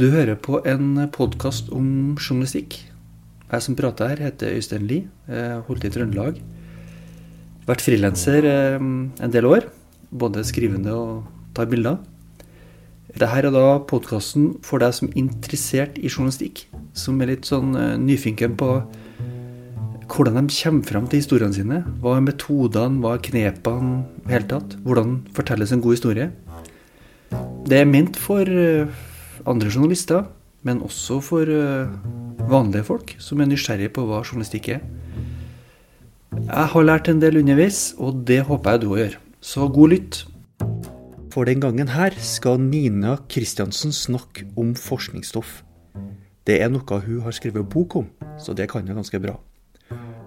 Du hører på en podkast om journalistikk. Jeg som prater her, heter Øystein Lie. Holdt i Trøndelag. Vært frilanser eh, en del år. Både skrivende og tar bilder. Dette er da podkasten for deg som er interessert i journalistikk. Som er litt sånn eh, nyfinken på hvordan de kommer fram til historiene sine. Hva er metodene, hva er knepene i hele tatt? Hvordan fortelles en god historie? Det er ment for eh, andre journalister, men også for eh, vanlige folk som er nysgjerrige på hva journalistikk er. Jeg har lært en del underveis, og det håper jeg du òg gjør. Så god lytt. For den gangen her skal Nina Kristiansen snakke om forskningsstoff. Det er noe hun har skrevet bok om, så det kan jeg ganske bra.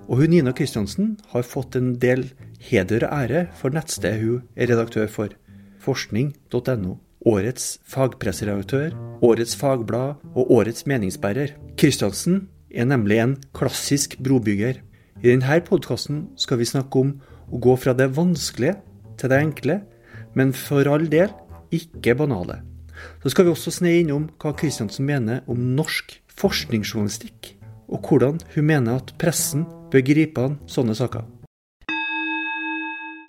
Og hun Nina Kristiansen har fått en del heder og ære for nettstedet hun er redaktør for, forskning.no årets fagpresseredaktør, årets fagblad og årets meningsbærer. Kristiansen er nemlig en klassisk brobygger. I denne podkasten skal vi snakke om å gå fra det vanskelige til det enkle, men for all del ikke banale. Så skal vi også sne innom hva Kristiansen mener om norsk forskningsjournalistikk, og hvordan hun mener at pressen bør gripe an sånne saker.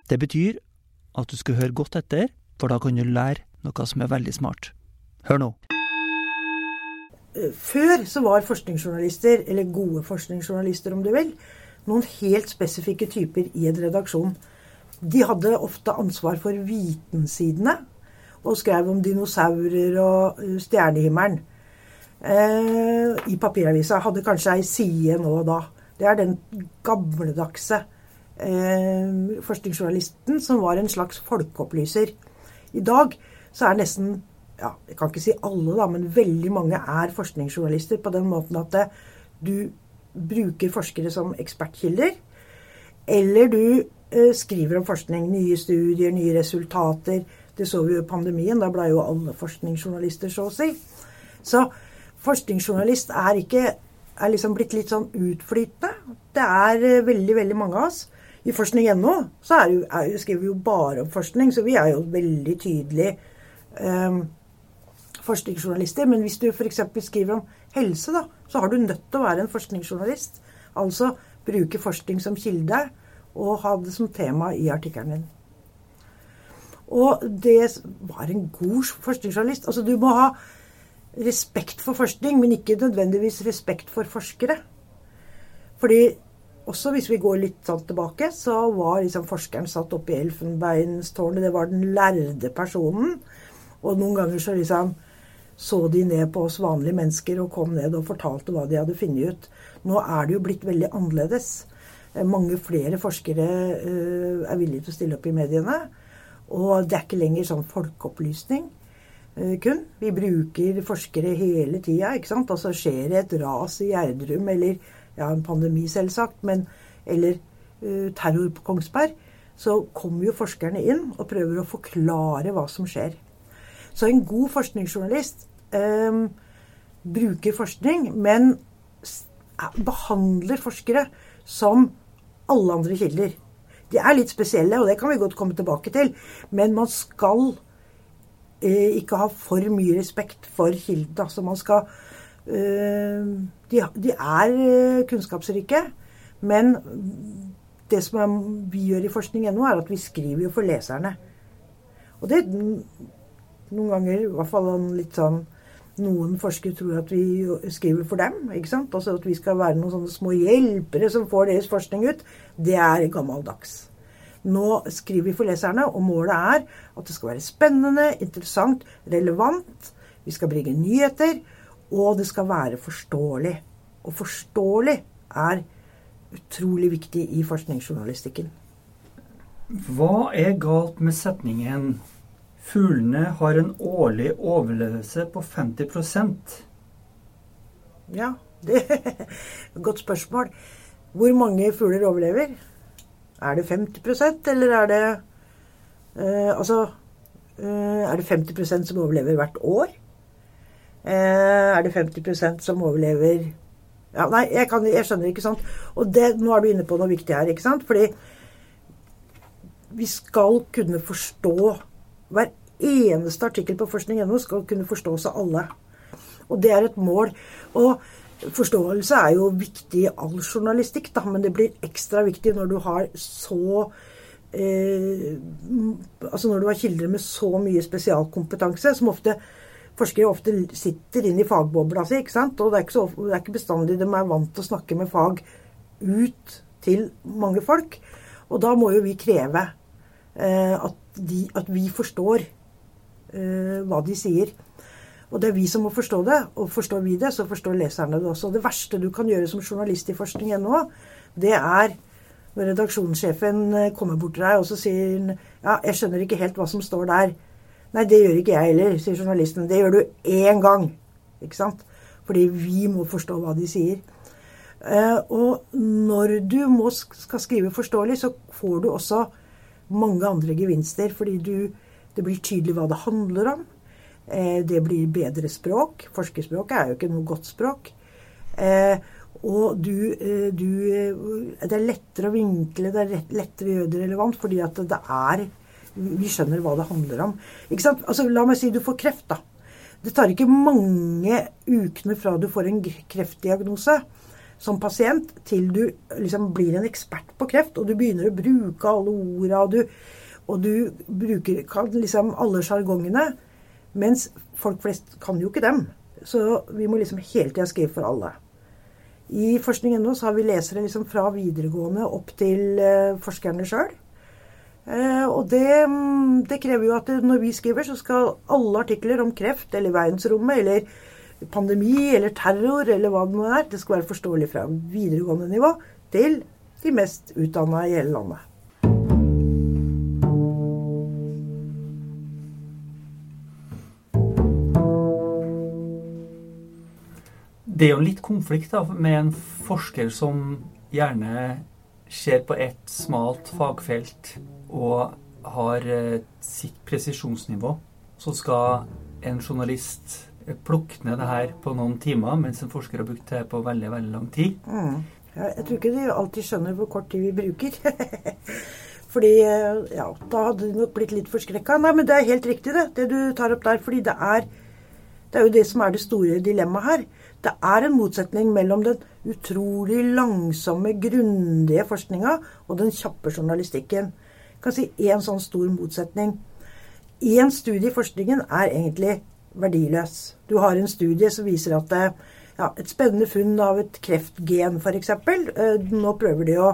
Det betyr at du skal høre godt etter, for da kan du lære noe som er veldig smart. Hør nå. Før så var forskningsjournalister, eller gode forskningsjournalister om du vil, noen helt spesifikke typer i en redaksjon. De hadde ofte ansvar for vitensidene og skrev om dinosaurer og uh, stjernehimmelen. Eh, I papiravisa. Hadde kanskje ei side nå og da. Det er den gamledagse eh, forskningsjournalisten som var en slags folkeopplyser. I dag så er nesten ja, Jeg kan ikke si alle, da, men veldig mange er forskningsjournalister på den måten at det, du bruker forskere som ekspertkilder. Eller du eh, skriver om forskning, nye studier, nye resultater. Det så vi jo i pandemien. Da ble jo alle forskningsjournalister, så å si. Så forskningsjournalist er ikke er liksom blitt litt sånn utflytende. Det er eh, veldig, veldig mange av oss. I forskning.no så er er, skriver vi jo bare om forskning, så vi er jo veldig tydelige eh, forskningsjournalister. Men hvis du f.eks. skriver om helse, da, så har du nødt til å være en forskningsjournalist. Altså bruke forskning som kilde, og ha det som tema i artikkelen din. Og det var en god forskningsjournalist. Altså du må ha respekt for forskning, men ikke nødvendigvis respekt for forskere. Fordi også hvis vi går litt sånn tilbake, så var liksom forskeren satt oppe i elfenbeinstårnet. Det var den lærde personen. Og noen ganger så liksom så de ned på oss vanlige mennesker og kom ned og fortalte hva de hadde funnet ut. Nå er det jo blitt veldig annerledes. Eh, mange flere forskere uh, er villige til å stille opp i mediene. Og det er ikke lenger sånn folkeopplysning uh, kun. Vi bruker forskere hele tida. ikke sant? Altså skjer det et ras i Gjerdrum, eller ja, en pandemi selvsagt, men, eller terror på Kongsberg, så kommer jo forskerne inn og prøver å forklare hva som skjer. Så en god forskningsjournalist eh, bruker forskning, men behandler forskere som alle andre kilder. De er litt spesielle, og det kan vi godt komme tilbake til. Men man skal eh, ikke ha for mye respekt for kilden. Altså man skal eh, de, de, er eh, kunnskapsrike, men det som vi gjør i forskning.no, er at vi skriver jo for leserne. Og det noen ganger, i hvert fall litt sånn noen forskere tror at vi skriver for dem. ikke sant? Altså At vi skal være noen sånne små hjelpere som får deres forskning ut. Det er gammeldags. Nå skriver vi for leserne, og målet er at det skal være spennende, interessant, relevant. Vi skal bringe nyheter, og det skal være forståelig. Og forståelig er utrolig viktig i forskningsjournalistikken. Hva er galt med setningen Fuglene har en årlig overlevelse på 50% Ja, det er godt spørsmål. Hvor mange fugler overlever? Er det 50% eller er det uh, Altså uh, Er det 50% som overlever hvert år? Uh, er det 50% som overlever ja, Nei, jeg, kan, jeg, skjønner ikke sant. Og det, nå er du inne på noe viktig her, ikke sant? Fordi vi skal kunne forstå hver eneste artikkel på forskning.no skal kunne forstås av alle. Og det er et mål. Og forståelse er jo viktig i all journalistikk, da, men det blir ekstra viktig når du har så eh, Altså når du har kilder med så mye spesialkompetanse, som ofte forskere ofte sitter inn i fagbobla si. ikke sant? Og det er ikke, så, det er ikke bestandig de er vant til å snakke med fag ut til mange folk. Og da må jo vi kreve at, de, at, vi forstår eh, hva de sier. Og det er vi som må forstå det, og forstår vi det, så forstår leserne det også. Det verste du kan gjøre som journalist i forskning.no, det er når redaksjonssjefen eh, kommer bort til deg og så sier han, ja, jeg skjønner ikke helt hva som står der. Nei, det gjør ikke jeg heller, sier journalisten. Det gjør du én gang. Ikke sant? Fordi vi må forstå hva de sier. Eh, og når du må, skal skrive forståelig, så får du også mange andre gevinster. Fordi du, det blir tydelig hva det handler om. Eh, det blir bedre språk. Forskerspråket er jo ikke noe godt språk. Eh, og du, eh, du, Det er lettere å vinkle, det er lettere å gjøre det relevant, fordi at det er Vi skjønner hva det handler om. Ikke sant? Altså, la meg si du får kreft, da. Det tar ikke mange ukene fra du får en kreftdiagnose som pasient, til du liksom blir en ekspert på kreft, og du begynner å bruke alle orda, og du, og du bruker liksom alle sjargongene. Mens folk flest kan jo ikke dem. Så vi må liksom hele tida skrive for alle. I forskning.no så har vi lesere liksom fra videregående opp til uh, forskerne sjøl. Eh, og det, mm, det, krever jo at når vi skriver, så skal alle artikler om kreft eller verdensrommet eller pandemi eller terror eller hva det nå er, det skal være forståelig fra videregående nivå til de mest utdanna i hele landet. Det er jo litt konflikt da, med en forsker som gjerne ser på ett smalt fagfelt og har eh, sitt presisjonsnivå. Så skal en journalist plukke ned det her på noen timer, mens en forsker har brukt det på veldig veldig lang tid. Mm. Ja, jeg tror ikke de alltid skjønner hvor kort tid vi bruker. fordi eh, ja, da hadde de nok blitt litt forskrekka. Nei, men det er helt riktig, det, det du tar opp der. Fordi det er, det er jo det som er det store dilemmaet her. Det er en motsetning mellom den utrolig langsomme, grundige forskninga og den kjappe journalistikken. Jeg kan si én sånn stor motsetning. Én studie i forskningen er egentlig verdiløs. Du har en studie som viser at ja, et spennende funn av et kreftgen f.eks. Eh, nå prøver de å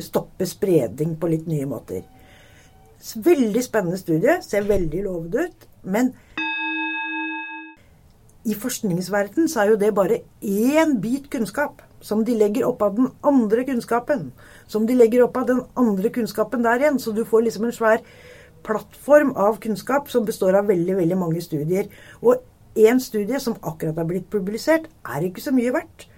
stoppe spredning på litt nye måter. Veldig spennende studie. Ser veldig lovende ut. Men i forskningsverden så er jo det bare én bit kunnskap som de legger opp av den andre kunnskapen. Som de legger opp av den andre kunnskapen der igjen. Så du får liksom en svær plattform av kunnskap som består av veldig, veldig mange studier. Og én studie som akkurat har blitt publisert, er ikke så mye verdt.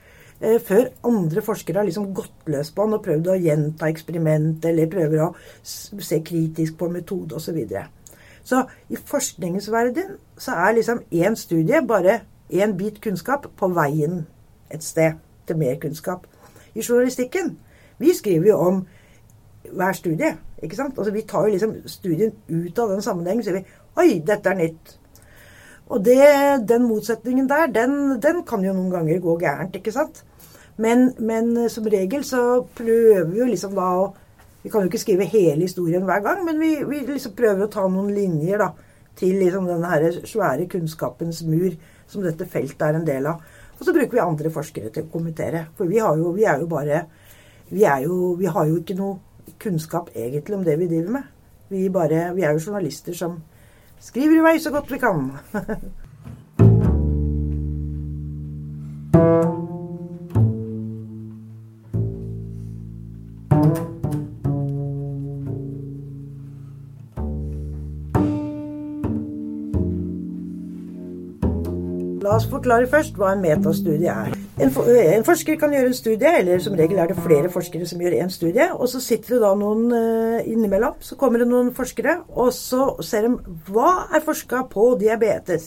Eh, før andre forskere har liksom gått løs på den og prøvd å gjenta eksperiment, eller prøver å se kritisk på metode osv. Så, videre. Så i forskningens verden så er liksom én studie bare én bit kunnskap på veien et sted til mer kunnskap. I journalistikken vi skriver jo om hver studie. ikke sant? Altså Vi tar jo liksom studien ut av den sammenhengen og sier vi, Oi, dette er nytt. Og det, den motsetningen der, den, den, kan jo noen ganger gå gærent, ikke sant? Men, men som regel så prøver vi jo liksom da å vi kan jo ikke skrive hele historien hver gang, men vi, vi liksom prøver å ta noen linjer da, til liksom denne her svære kunnskapens mur som dette feltet er en del av. Og så bruker vi andre forskere til å kommentere. For vi, jo, vi er jo bare vi, er jo, vi, har jo ikke noe kunnskap egentlig om det vi driver med. Vi, bare, vi er jo journalister som skriver i vei så godt vi kan. La oss forklare først hva en metastudie er. En, en, forsker kan gjøre en studie, eller som regel er det flere forskere som gjør én studie. Og så sitter det da noen uh, innimellom. Så kommer det noen forskere, og så ser de hva er forska på diabetes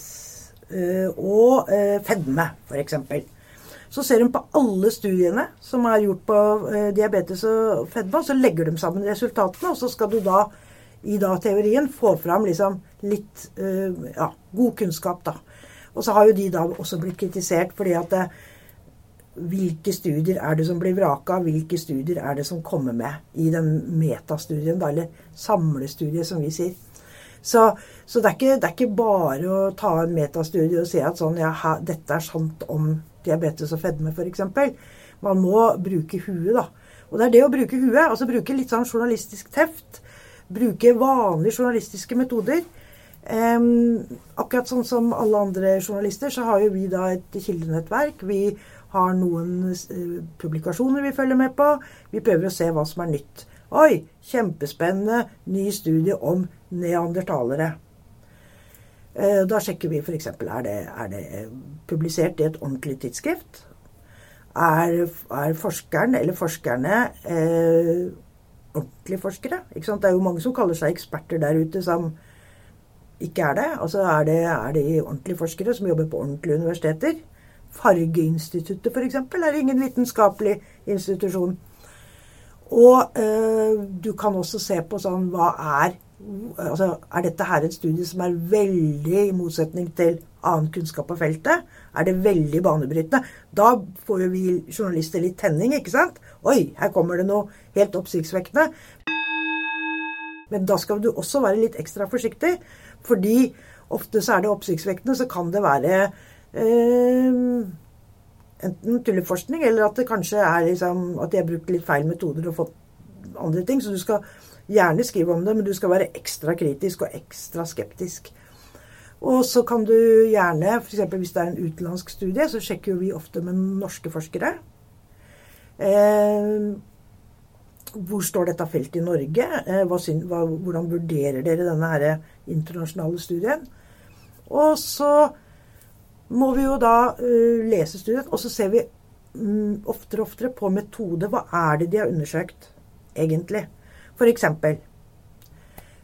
uh, og uh, fedme, f.eks. Så ser de på alle studiene som er gjort på diabetes og fedme, og så legger de sammen resultatene, og så skal du da i da teorien få fram liksom litt ja, god kunnskap, da. Og så har jo de da også blitt kritisert fordi at hvilke studier er det som blir vraka? Hvilke studier er det som kommer med i den metastudien, eller samlestudiet, som vi sier. Så, så det, er ikke, det, er ikke, bare å ta en metastudie og si at sånn, ja, dette er sant om diabetes og fedme, f.eks. Man må bruke huet, da. Og det er det å bruke huet. Altså bruke litt sånn journalistisk teft. Bruke vanlige journalistiske metoder. Um, akkurat sånn som alle andre journalister, så har jo vi da et kildenettverk. Vi har noen uh, publikasjoner vi følger med på. Vi prøver å se hva som er nytt. Oi, kjempespennende ny studie om neandertalere. Uh, da sjekker vi f.eks. Er, er det publisert i et ordentlig tidsskrift. Er, er forskeren eller forskerne eh, ordentlige forskere? Det er jo mange som kaller seg eksperter der ute, som ikke er det. Altså er det, er det ordentlige forskere som jobber på ordentlige universiteter. Fargeinstituttet f.eks. er ingen vitenskapelig institusjon. Og øh, du kan også se på sånn Hva er altså, Er dette her et studie som er veldig i motsetning til annen kunnskap på feltet? Er det veldig banebrytende? Da får jo vi journalister litt tenning, ikke sant? Oi, her kommer det noe helt oppsiktsvekkende. Men da skal du også være litt ekstra forsiktig, fordi ofte så er det oppsiktsvekkende, så kan det være enten tulleforskning, eller at det kanskje er liksom at de har brukt litt feil metoder og fått andre ting. Så du skal gjerne skrive om det, men du skal være ekstra kritisk og ekstra skeptisk. Og så kan du gjerne, f.eks. hvis det er en utenlandsk studie, så sjekker jo vi ofte med norske forskere. Eh, hvor står dette feltet i Norge? Eh, hva, hvordan vurderer dere denne her internasjonale studien? Og så må vi jo da uh, lese studien, og så ser vi um, oftere og oftere på metode. Hva er det de har undersøkt, egentlig? For eksempel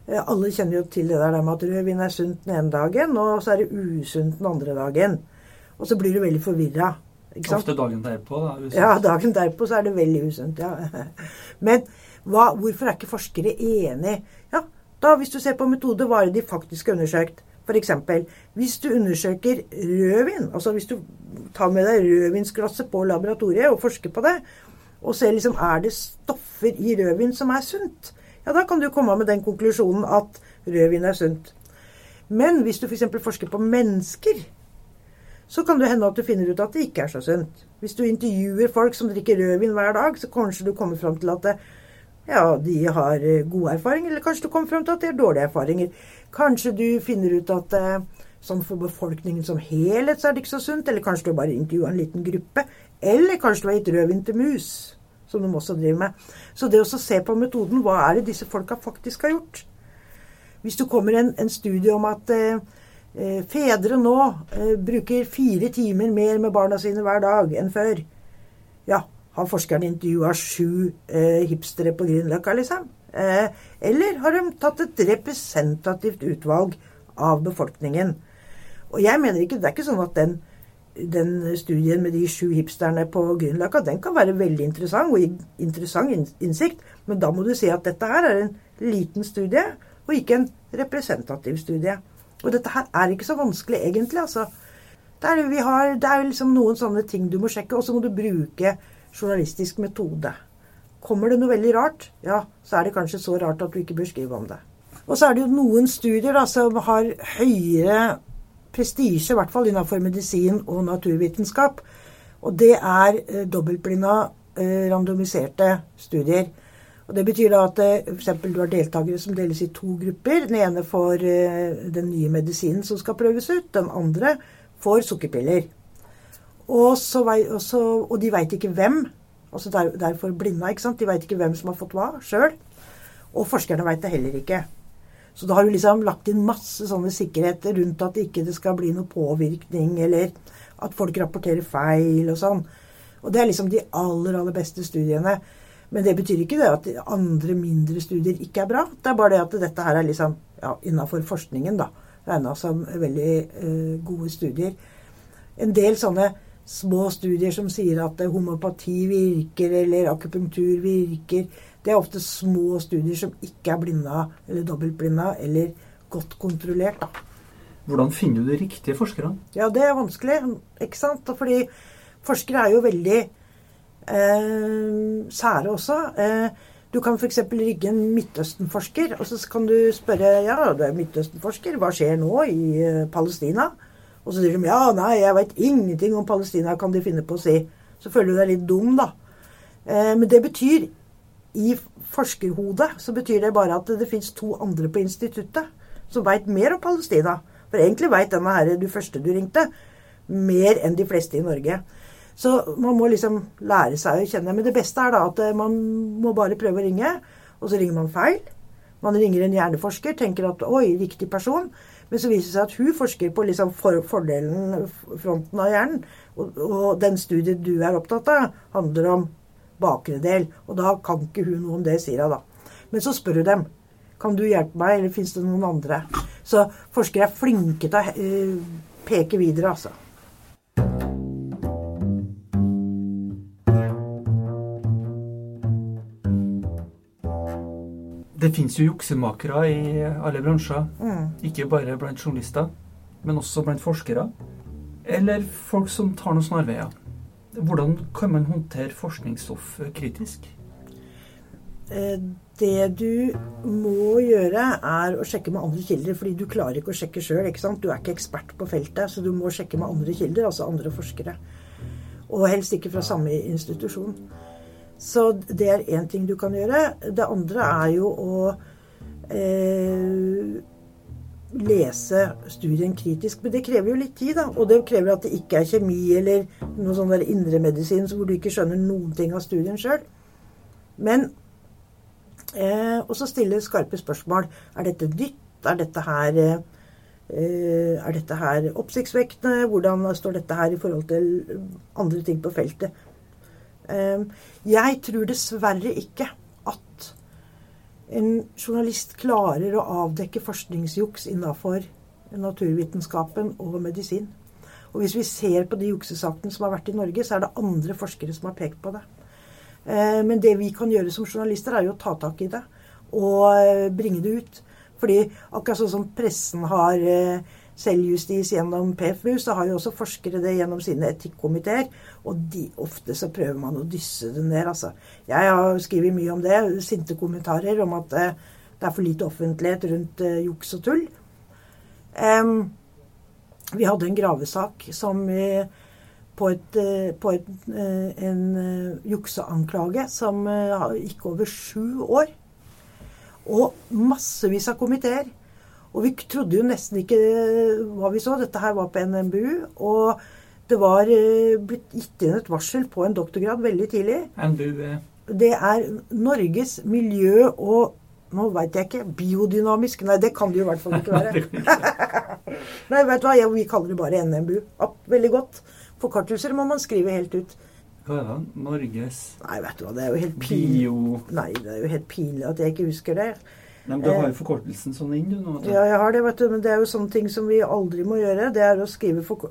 uh, Alle kjenner jo til det der med at rødvin er sunt den ene dagen, og så er det usunt den andre dagen. Og så blir du veldig forvirra. Ofte dagen derpå, da. Usunt. Ja, dagen derpå så er det veldig usunt. ja. Men hva, hvorfor er ikke forskere enig? Ja, da Hvis du ser på metode, hva er det de faktisk har undersøkt? F.eks. hvis du undersøker rødvin, altså hvis du tar med deg rødvinsglasset på laboratoriet og forsker på det, og ser liksom er det stoffer i rødvin som er sunt, ja, da kan du komme med den konklusjonen at rødvin er sunt. Men hvis du f.eks. For forsker på mennesker, så kan det hende at du finner ut at det ikke er så sunt. Hvis du intervjuer folk som drikker rødvin hver dag, så kanskje du kommer fram til at det, ja, de har eh, gode erfaringer, eller kanskje du kommer fram til at de har dårlige erfaringer. Kanskje du finner ut at eh, sånn for befolkningen som helhet så er det ikke så sunt, eller kanskje du bare intervjua en liten gruppe. Eller kanskje du har gitt rødvin til mus, som de også driver med. Så det å se på metoden, hva er det disse folka faktisk har gjort? Hvis du kommer en, en studie om at eh, Eh, fedre nå eh, bruker fire timer mer med barna sine hver dag enn før. Ja, har forskerne intervjua sju eh, hipstere på Grünerløkka, liksom? Eh, eller har de tatt et representativt utvalg av befolkningen? Og jeg mener ikke, Det er ikke sånn at den, den studien med de sju hipsterne på Grünerløkka den kan være veldig interessant og gi interessant innsikt, men da må du si at dette her er en liten studie og ikke en representativ studie. Og dette her er ikke så vanskelig egentlig, altså. Det er, har, det er liksom noen sånne ting du må sjekke, og så må du bruke journalistisk metode. Kommer det noe veldig rart, ja, så er det kanskje så rart at du ikke bør skrive om det. Og så er det jo noen studier da, som har høyere prestisje, i hvert fall innenfor medisin og naturvitenskap. Og det er eh, dobbeltblinda, eh, randomiserte studier. Og Det betyr da at eh, f.eks. du har deltakere som deles i to grupper. Den ene får eh, den nye medisinen som skal prøves ut. Den andre får sukkerpiller. Og, så, og de veit ikke hvem. altså der, Derfor blinda. ikke sant? De veit ikke hvem som har fått hva sjøl. Og forskerne veit det heller ikke. Så da har du liksom lagt inn masse sånne sikkerheter rundt at det ikke skal bli noe påvirkning, eller at folk rapporterer feil og sånn. Og det er liksom de aller, aller beste studiene. Men det betyr ikke det at andre mindre studier ikke er bra. Det er bare det at dette her er liksom ja, innafor forskningen, da. Regna som veldig uh, gode studier. En del sånne små studier som sier at homopati virker, eller akupunktur virker. Det er ofte små studier som ikke er blinda eller dobbeltblinda eller godt kontrollert. da. Hvordan finner du de riktige forskerne? Ja, det er vanskelig, ikke sant? Fordi forskere er jo veldig eh, sære også. Eh, du kan f.eks. rigge en Midtøsten-forsker, og så kan du spørre ja, du er Midtøsten-forsker, hva skjer nå i eh, Palestina? Og så sier de ja, nei, jeg veit ingenting om Palestina, kan de finne på å si. Så føler du deg litt dum, da. Eh, men det betyr i forskerhodet så betyr det bare at det fins to andre på instituttet som veit mer om Palestina. For egentlig veit denne her, du første du ringte, mer enn de fleste i Norge. Så man må liksom lære seg å kjenne. Men det beste er da at eh, man må bare prøve å ringe, og så ringer man feil. Man ringer en hjerneforsker, tenker at oi, riktig person. Men så viser det seg at hun forsker på liksom for, fordelen, fronten av hjernen. Og, og, den studien du er opptatt av, handler om bakre del. Og da kan ikke hun noe om det, sier hun da. Men så spør hun dem. Kan du hjelpe meg, eller fins det noen andre? Så forskere er flinke til å uh, peke videre, altså. Det fins jo juksemakere i alle bransjer. Mm. Ikke bare blant journalister, men også blant forskere. Eller folk som tar noen snarveier. Hvordan kan man håndtere forskningsstoff kritisk? Eh, det du må gjøre, er å sjekke med andre kilder. Fordi du klarer ikke å sjekke sjøl. Du er ikke ekspert på feltet, så du må sjekke med andre kilder, altså andre forskere. Og helst ikke fra samme institusjon. Så det er én ting du kan gjøre. Det andre er jo å eh, lese studien kritisk. Men det krever jo litt tid, da. Og det krever at det ikke er kjemi eller noe sånn der indremedisin hvor du ikke skjønner noen ting av studien sjøl. Men eh, også stille skarpe spørsmål. Er dette nytt? Er dette her eh, er dette her oppsiktsvekkende? Hvordan står dette her i forhold til andre ting på feltet? Ehm, jeg tror dessverre ikke at en journalist klarer å avdekke forskningsjuks innafor naturvitenskapen og medisin. Og hvis vi ser på de juksesakene som har vært i Norge, så er det andre forskere som har pekt på det. Ehm, men det vi kan gjøre som journalister, er jo å ta tak i det og eh, bringe det ut. Fordi akkurat sånn som pressen har eh, selvjustis gjennom PFU, så har jo også forskere det gjennom sine etikkomiteer. Og de, ofte så prøver man å dysse det ned, altså. Jeg har skrevet mye om det. Sinte kommentarer om at eh, det er for lite offentlighet rundt eh, juks og tull. Um, vi hadde en gravesak som eh, på, et, eh, på et, eh, en eh, jukseanklage som gikk over sju år. Og massevis av komiteer. Og vi trodde jo nesten ikke hva vi så. Dette her var på NMBU. Og det var eh, blitt gitt inn et varsel på en doktorgrad veldig tidlig. NBU Det er Norges miljø- og nå veit jeg ikke. Biodynamisk? Nei, det kan det jo i hvert fall ikke være. Nei, vet du hva? Vi kaller det bare NMBU. Veldig godt. Forkortelser må man skrive helt ut. Hva er det? Norges Nei, vet du hva, det er jo helt pinlig. Bio... Nei, det er jo helt pinlig at jeg ikke husker det. Nei, men Du har jo forkortelsen sånn inn, du nå. Ja, jeg har det, vet du. Men det er jo sånne ting som vi aldri må gjøre. Det er å skrive for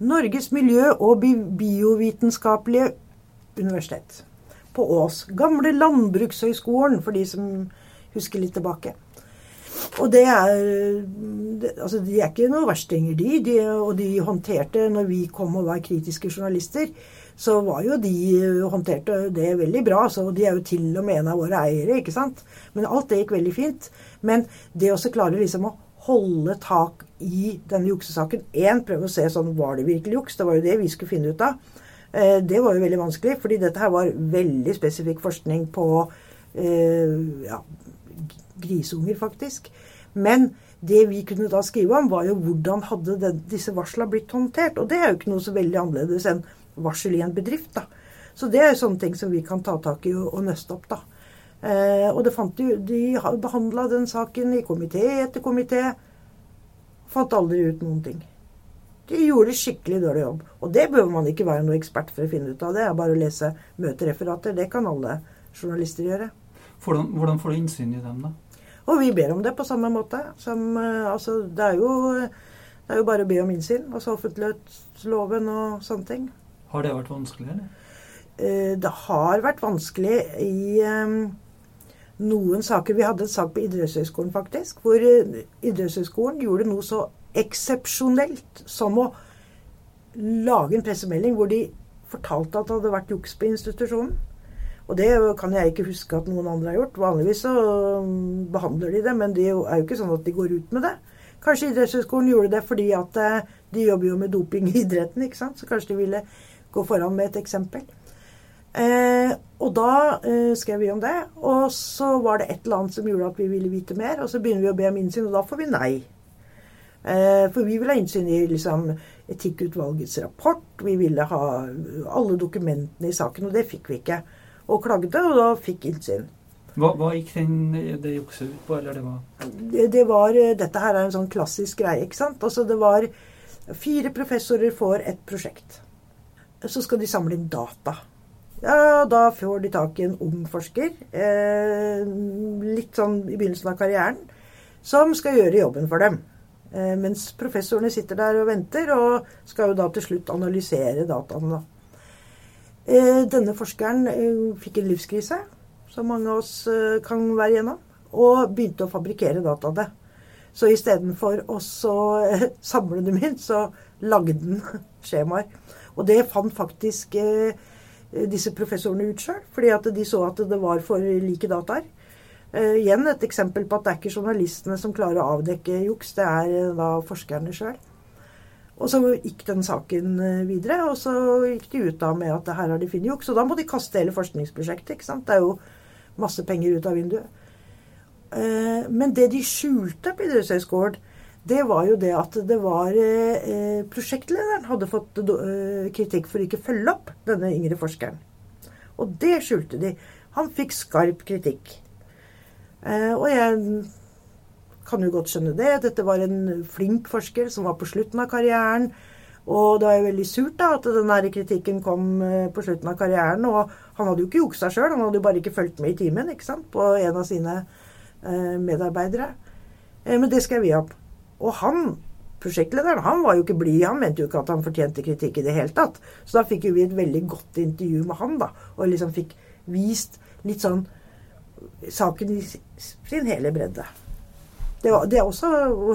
Norges miljø- og biovitenskapelige universitet. På Ås. Gamle Landbrukshøgskolen, for de som husker litt tilbake. Og det er det, Altså, de er ikke noen verstinger, de, de. Og de håndterte, når vi kom og var kritiske journalister, så var jo de eh, håndterte det veldig bra. Så de er jo til og med en av våre eiere, ikke sant. Men alt det gikk veldig fint. Men det å klare liksom å holde tak i denne juksesaken Én, prøve å se sånn Var det virkelig juks? Det var jo det vi skulle finne ut av. Eh, det var jo veldig vanskelig, fordi dette her var veldig spesifikk forskning på eh, ja, grisunger, faktisk. Men det vi kunne da skrive om, var jo hvordan hadde disse varslene blitt håndtert. Og det er jo ikke noe så veldig annerledes enn varsel i en bedrift. da. Så det er sånne ting som vi kan ta tak i og, og nøste opp. da. Eh, og det fant jo, de behandla den saken i komité etter komité. Fant aldri ut noen ting. De gjorde skikkelig dårlig jobb. Og det bør man ikke være noe ekspert for å finne ut av. Det er bare å lese møtereferater. Det kan alle journalister gjøre. Hvordan, hvordan får du innsyn i dem, da? Og vi ber om det på samme måte. Som, eh, altså, det, er jo, det er jo bare å be om innsyn. Altså offentlighetsloven og sånne ting. Har det vært vanskelig, eller? Eh, det har vært vanskelig i um, noen saker. Vi hadde en sak på Idrettshøgskolen, faktisk, hvor idrettshøyskolen Idrettshøgskolen gjorde noe så eksepsjonelt som å lage en pressemelding hvor de fortalte at det hadde vært juks på institusjonen. Og det kan jeg ikke huske at noen andre har gjort. Vanligvis så um, behandler de det, men det er jo ikke sånn at de går ut med det. Kanskje idrettshøyskolen gjorde det fordi at eh, de jobber jo med doping i idretten, ikke sant. Så kanskje de ville gå foran med et eksempel. Eh, og da eh, skrev vi om det. Og så var det et eller annet som gjorde at vi ville vite mer. Og så begynner vi å be om innsyn, og da får vi nei. Eh, for vi ville ha innsyn i liksom, Etikkutvalgets rapport. Vi ville ha alle dokumentene i saken, og det fikk vi ikke. Og klagde, og da fikk innsyn. Hva, hva gikk den, det jukset ut på, eller det var det, det, var Dette her er en sånn klassisk greie, ikke sant. Altså det var fire professorer får et prosjekt. Så skal de samle inn data. Ja, da får de tak i en ung forsker, eh, litt sånn i begynnelsen av karrieren, som skal gjøre jobben for dem. Eh, mens professorene sitter der og venter, og skal jo da til slutt analysere dataene. Eh, denne forskeren eh, fikk en livskrise, som mange av oss kan være igjennom, og begynte å fabrikkere dataene. Så istedenfor å samle dem inn, så lagde den skjemaer. Og det fant faktisk disse professorene ut sjøl, fordi at de så at det var for like dataer. Eh, igjen et eksempel på at det er ikke journalistene som klarer å avdekke juks, det er uh, da forskerne sjøl. Og så gikk den saken uh, videre, og så gikk de ut da med at her har de funnet juks. Og da må de kaste hele forskningsprosjektet. ikke sant? Det er jo masse penger ut av vinduet. men det de skjulte på Idrettshøgskolen, det var jo det at det var Prosjektlederen hadde fått kritikk for ikke å følge opp denne yngre forskeren. Og det skjulte de. Han fikk skarp kritikk. Eh, og jeg kan jo godt skjønne det. Dette var en flink forsker som var på slutten av karrieren. Og det var jo veldig surt da, at den kritikken kom eh, på slutten av karrieren. Og han hadde jo ikke juksa sjøl, han hadde jo bare ikke fulgt med i timen ikke sant, på en av sine eh, medarbeidere. Eh, men det skal vi opp. Og han, prosjektlederen, han var jo ikke blid. Han mente jo ikke at han fortjente kritikk i det hele tatt. Så da fikk jo vi et veldig godt intervju med han, da. Og liksom fikk vist litt sånn saken i sin hele bredde. Det, det er også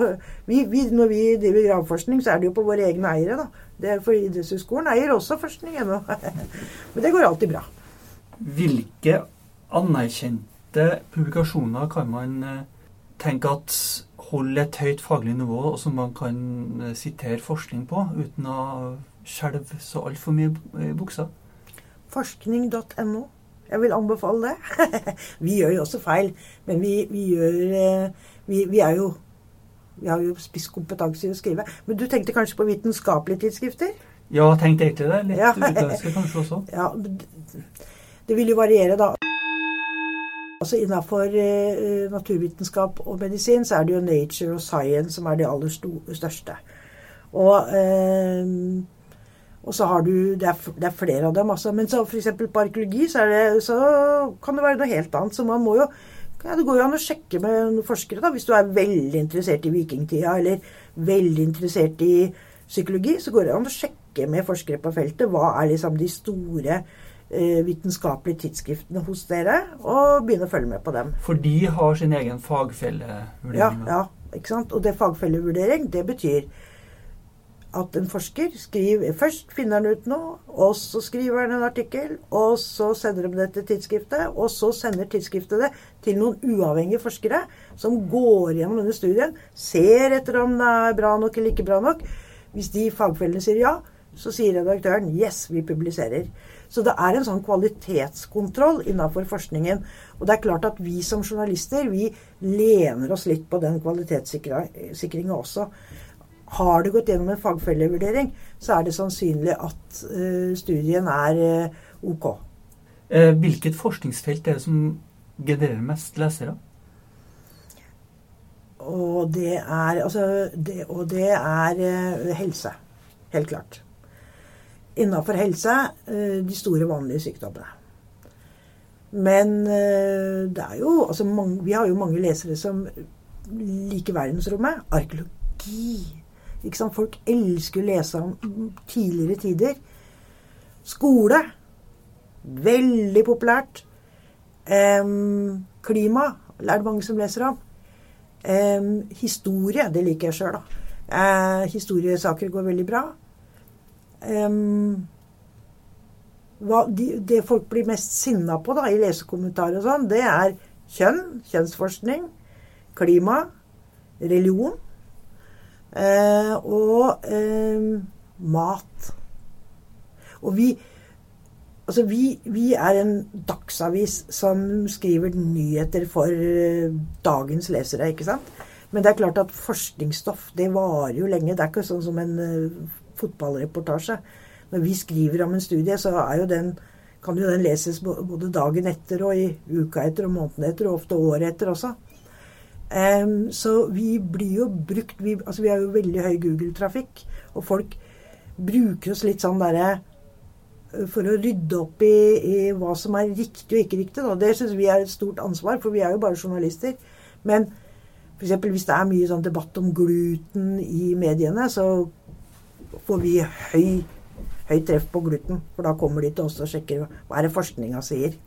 vi, vi, Når vi driver gravforskning, så er det jo på våre egne eiere. da. Det er for Idrettshøgskolen eier også forskning ennå. Men det går alltid bra. Hvilke anerkjente publikasjoner kan man eh, tenke at holder et høyt faglig nivå, og som man kan eh, sitere forskning på, uten å skjelve så altfor mye i buksa? Forskning.no. Jeg vil anbefale det. vi gjør jo også feil, men vi, vi gjør eh, vi, vi, er jo Vi har jo spisskompetanse i å skrive. Men du tenkte kanskje på vitenskapelige tidsskrifter? Ja, tenkte egentlig det. Litt ja. utenlandske kanskje også. Ja, det vil jo variere, da. Altså Innafor eh, naturvitenskap og medisin så er det jo nature og science som er de aller største. Og eh, og så har du Det er, det er flere av dem, altså. Men så f.eks. på arkeologi så, det, så, kan det være noe helt annet. Så man må jo ja, Det går jo an å sjekke med forskere, da. Hvis du er veldig interessert i vikingtida, eller veldig interessert i psykologi, så går det an å sjekke med forskere på feltet hva er liksom de store eh, vitenskapelige tidsskriftene hos dere, og begynne å følge med på dem. For de har sin egen fagfellevurdering? Ja, ja, ikke sant. Og det fagfellevurdering, det betyr at en forsker skriver Først finner han ut noe, og så skriver han en artikkel, og så sender de det til tidsskriftet, og så sender tidsskriftet det til noen uavhengige forskere som går gjennom denne studien, ser etter om det er bra nok eller ikke bra nok. Hvis de fagfellene sier ja, så sier redaktøren 'yes, vi publiserer'. Så det er en sånn kvalitetskontroll innenfor forskningen. Og det er klart at vi som journalister, vi lener oss litt på den kvalitetssikringa også. Har det gått gjennom en fagfellevurdering, så er det sannsynlig at uh, studien er uh, ok. Eh, hvilket forskningsfelt er det som genererer mest lesere? Og det er, altså, det, og det er helse. Helt klart. Innafor helse de store, vanlige sykdommene. Men det er jo altså mange, Vi har jo mange lesere som liker verdensrommet. Arkeologi ikke sant? Folk elsker å lese om tidligere tider. Skole. Veldig populært. Um, klima er det mange som leser om. Um, historie, det liker jeg sjøl, da. Uh, historiesaker går veldig bra. Um, hva, de, det folk blir mest sinna på da, i lesekommentarer og sånn, det er kjønn, kjønnsforskning, klima, religion uh, og um, mat. Og vi Altså, vi, vi, er en dagsavis som skriver nyheter for uh, dagens lesere, ikke sant? Men det er klart at forskningsstoff, det varer jo lenge. Det er ikke sånn som en uh, fotballreportasje. Når vi skriver om en studie, så er jo den, kan jo den leses både dagen etter og i uka etter og måneden etter, og ofte året etter også. Um, så vi blir jo brukt vi, Altså, vi har jo veldig høy Google-trafikk, og folk bruker oss litt sånn derre eh, for å rydde opp i, i, hva som er riktig og ikke riktig. Da. Det syns vi er et stort ansvar, for vi er jo bare journalister. Men f.eks. hvis det er mye sånn debatt om gluten i mediene, så får vi høy, høy treff på gluten. For da kommer de til oss og sjekker hva er det forskninga sier.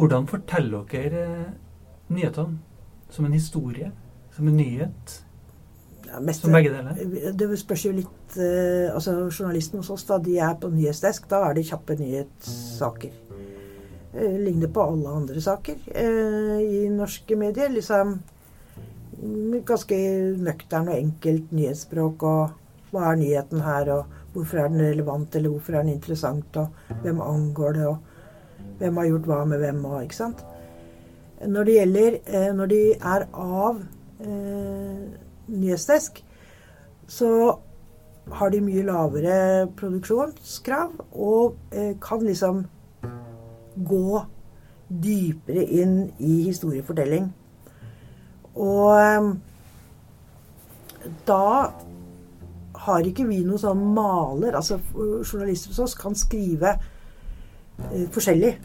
Hvordan forteller dere nyhetene? Som en historie? Som en nyhet? Ja, mest, som begge deler? Det spørs jo litt uh, altså Journalisten hos oss, da de er på nyhetsdesk, da er det kjappe nyhetssaker. Uh, ligner på alle andre saker eh, i norske medier. Liksom ganske nøktern og enkelt nyhetsspråk. Og hva er nyheten her, og hvorfor er den relevant, eller hvorfor er den interessant, og hvem angår det, og hvem har gjort hva med hvem, og ikke sant. Når det gjelder eh, Når de er av eh, nyhetsdesk, så har de mye lavere produksjonskrav og eh, kan liksom gå dypere inn i historiefortelling. Og eh, da har ikke vi noen sånn maler. Altså journalister hos oss kan skrive eh, forskjellig.